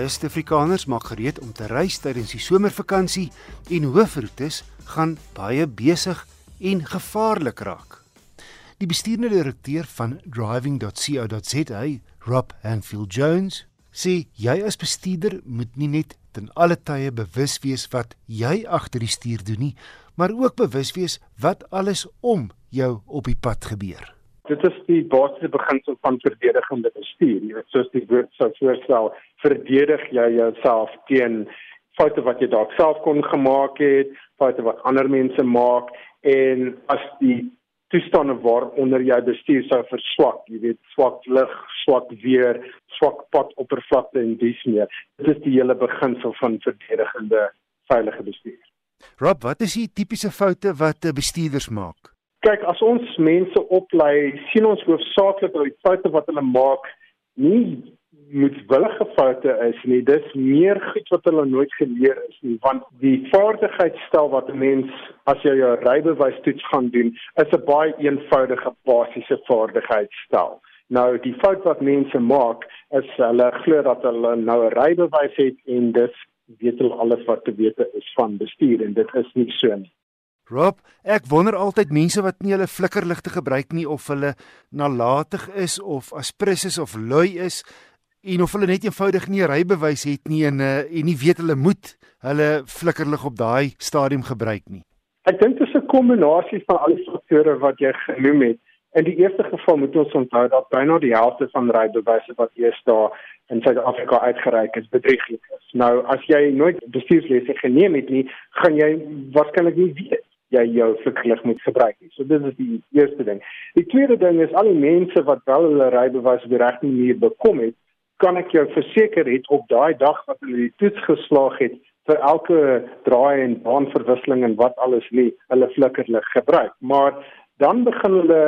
Baie Suid-Afrikaners maak gereed om te reis tydens die somervakansie en hoofroetes gaan baie besig en gevaarlik raak. Die bestuurende direkteur van driving.co.za, Rob Hanfield Jones, sê jy as bestuurder moet nie net ten alle tye bewus wees wat jy agter die stuur doen nie, maar ook bewus wees wat alles om jou op die pad gebeur dit is die basiese beginsel van verdedigende bestuur. Jy weet soos die woord sou voorstel, verdedig jy jouself teen foute wat jy dalk self kon gemaak het, foute wat ander mense maak en as die toestande waaronder jy bestuur sou verswak, jy weet swak lig, swak weer, swak padoppervlakte en dis meer. Dit is die hele beginsel van verdedigende veilige bestuur. Rob, wat is die tipiese foute wat bestuurders maak? Kyk as ons mense oplei, sien ons hoofsaaklik die foute wat hulle maak nie moetswillige foute is nie. Dis meer goed wat hulle nooit geleer is nie, want die vaardigheidsstel wat 'n mens as jy jou rybewys toets gaan doen, is 'n baie eenvoudige basiese vaardigheidsstel. Nou die fout wat mense maak is hulle glo dat hulle nou 'n rybewys het en dis weet hulle alles wat te weet is van bestuur en dit is nie so nie. Rob, ek wonder altyd mense wat nie hulle flikkerligte gebruik nie of hulle nalatig is of aspris is of lui is en of hulle net eenvoudig nie 'n rybewys het nie en uh, en nie weet hulle moet hulle flikkerlig op daai stadium gebruik nie. Ek dink dit is 'n kombinasie van al die faktore wat jy genoem het. In die eerste geval moet ons onthou dat byna die helfte van rybewyse wat eers daar in Suid-Afrika uitgereik is bedrieglik. Nou as jy nooit bestuurslesse geneem het nie, gaan jy waarskynlik nie weet jy jou verklig moet gebruik nie. So dit is die eerste ding. Die tweede ding is al die mense wat wel hulle rybewys op die regte manier bekom het, kan ek jou verseker het op daai dag wat hulle die toets geslaag het vir elke draai en baanverwisseling en wat alles nie, hulle flikkerlig gebruik. Maar dan begin hulle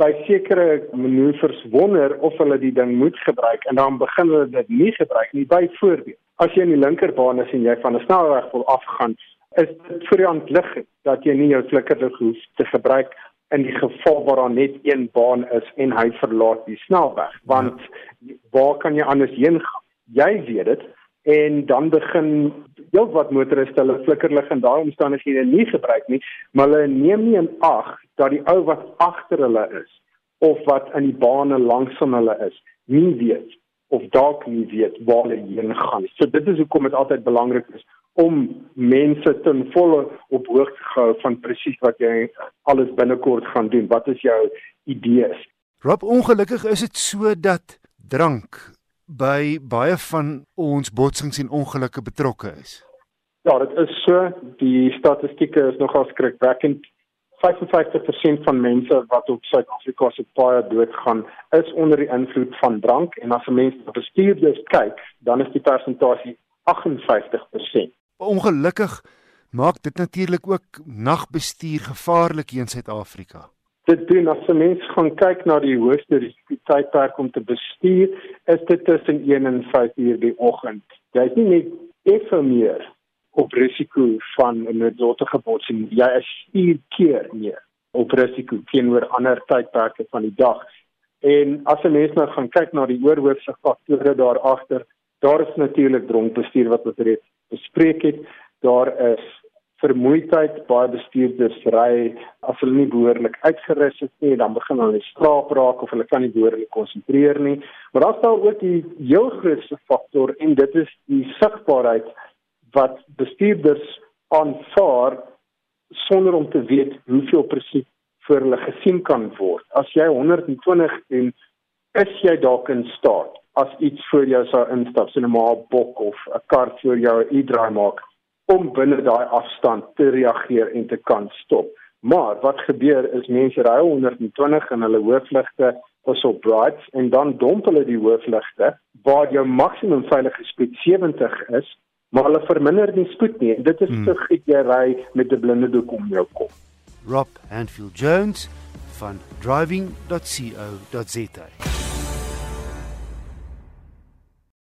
by sekere manoeuvres wonder of hulle die ding moet gebruik en dan begin hulle dit nie gebruik nie. Byvoorbeeld, as jy in die linkerbaan is en jy van 'n snelweg wil afgaan, is dit vir die hand lig dat jy nie jou flikkerlig hoef te gebruik in die geval waar daar net een baan is en hy verlaat die snelweg want ja. waar kan jy anders heen gaan jy weet dit en dan begin heel wat motoriste hulle flikkerlig in daai omstandighede nie gebruik nie maar hulle neem nie in ag dat die ou wat agter hulle is of wat in die bane langs van hulle is nie weet of dalk nie weet waar hulle heen gaan so dit is hoekom dit altyd belangrik is om mense ten volle op hoogte gehou van presies wat jy alles binnekort gaan doen. Wat is jou idees? Rob, ongelukkig is dit so dat drank by baie van ons botsings en ongelukke betrokke is. Ja, dit is so. Die statistieke is nogal skrikwekkend. 55% van mense wat op Suid-Afrika se paaie doodgaan, is onder die invloed van drank en as 'n mens na bestuurders kyk, dan is die persentasie 58%. Ongelukkig maak dit natuurlik ook nagbestuur gevaarlik hier in Suid-Afrika. Dit doen as 'n mens gaan kyk na die hoogste tydperk om te bestuur, is dit tussen 1 en 5 uur die oggend. Jy is nie net effe meer op risiko van 'n noodlottige botsing, jy is vier keer meer op risiko teenoor ander tydperke van die dag. En as 'n mens nou gaan kyk na die oorhoofse faktore daar agter, daar is natuurlik dronkbestuur wat ons reeds bespreek het. Daar is vermoeidheid baie bestuurders ry as hulle nie behoorlik uitgerus is nie, dan begin hulle slaap raak of hulle kan nie behoorlik konsentreer nie. Maar daar staan ook die heel grootste faktor en dit is die sigbaarheid wat bestuurders aanvaar sonder om te weet hoeveel presies vir hulle gesien kan word. As jy 120 doen, is jy dalk in staat as iets voor jou sou instap, so 'n maar bok of 'n kar voor jou e-draai maak om binne daai afstand te reageer en te kan stop. Maar wat gebeur is mense ry 120 in hulle hoofligte is op bright en dan domp hulle die hoofligte waar jou maksimum veilige spoed 70 is, maar hulle verminder die spoed nie. En dit is hmm. te gek jy ry met 'n blinde doek om jou kop. Rob Handfield Jones van driving.co.za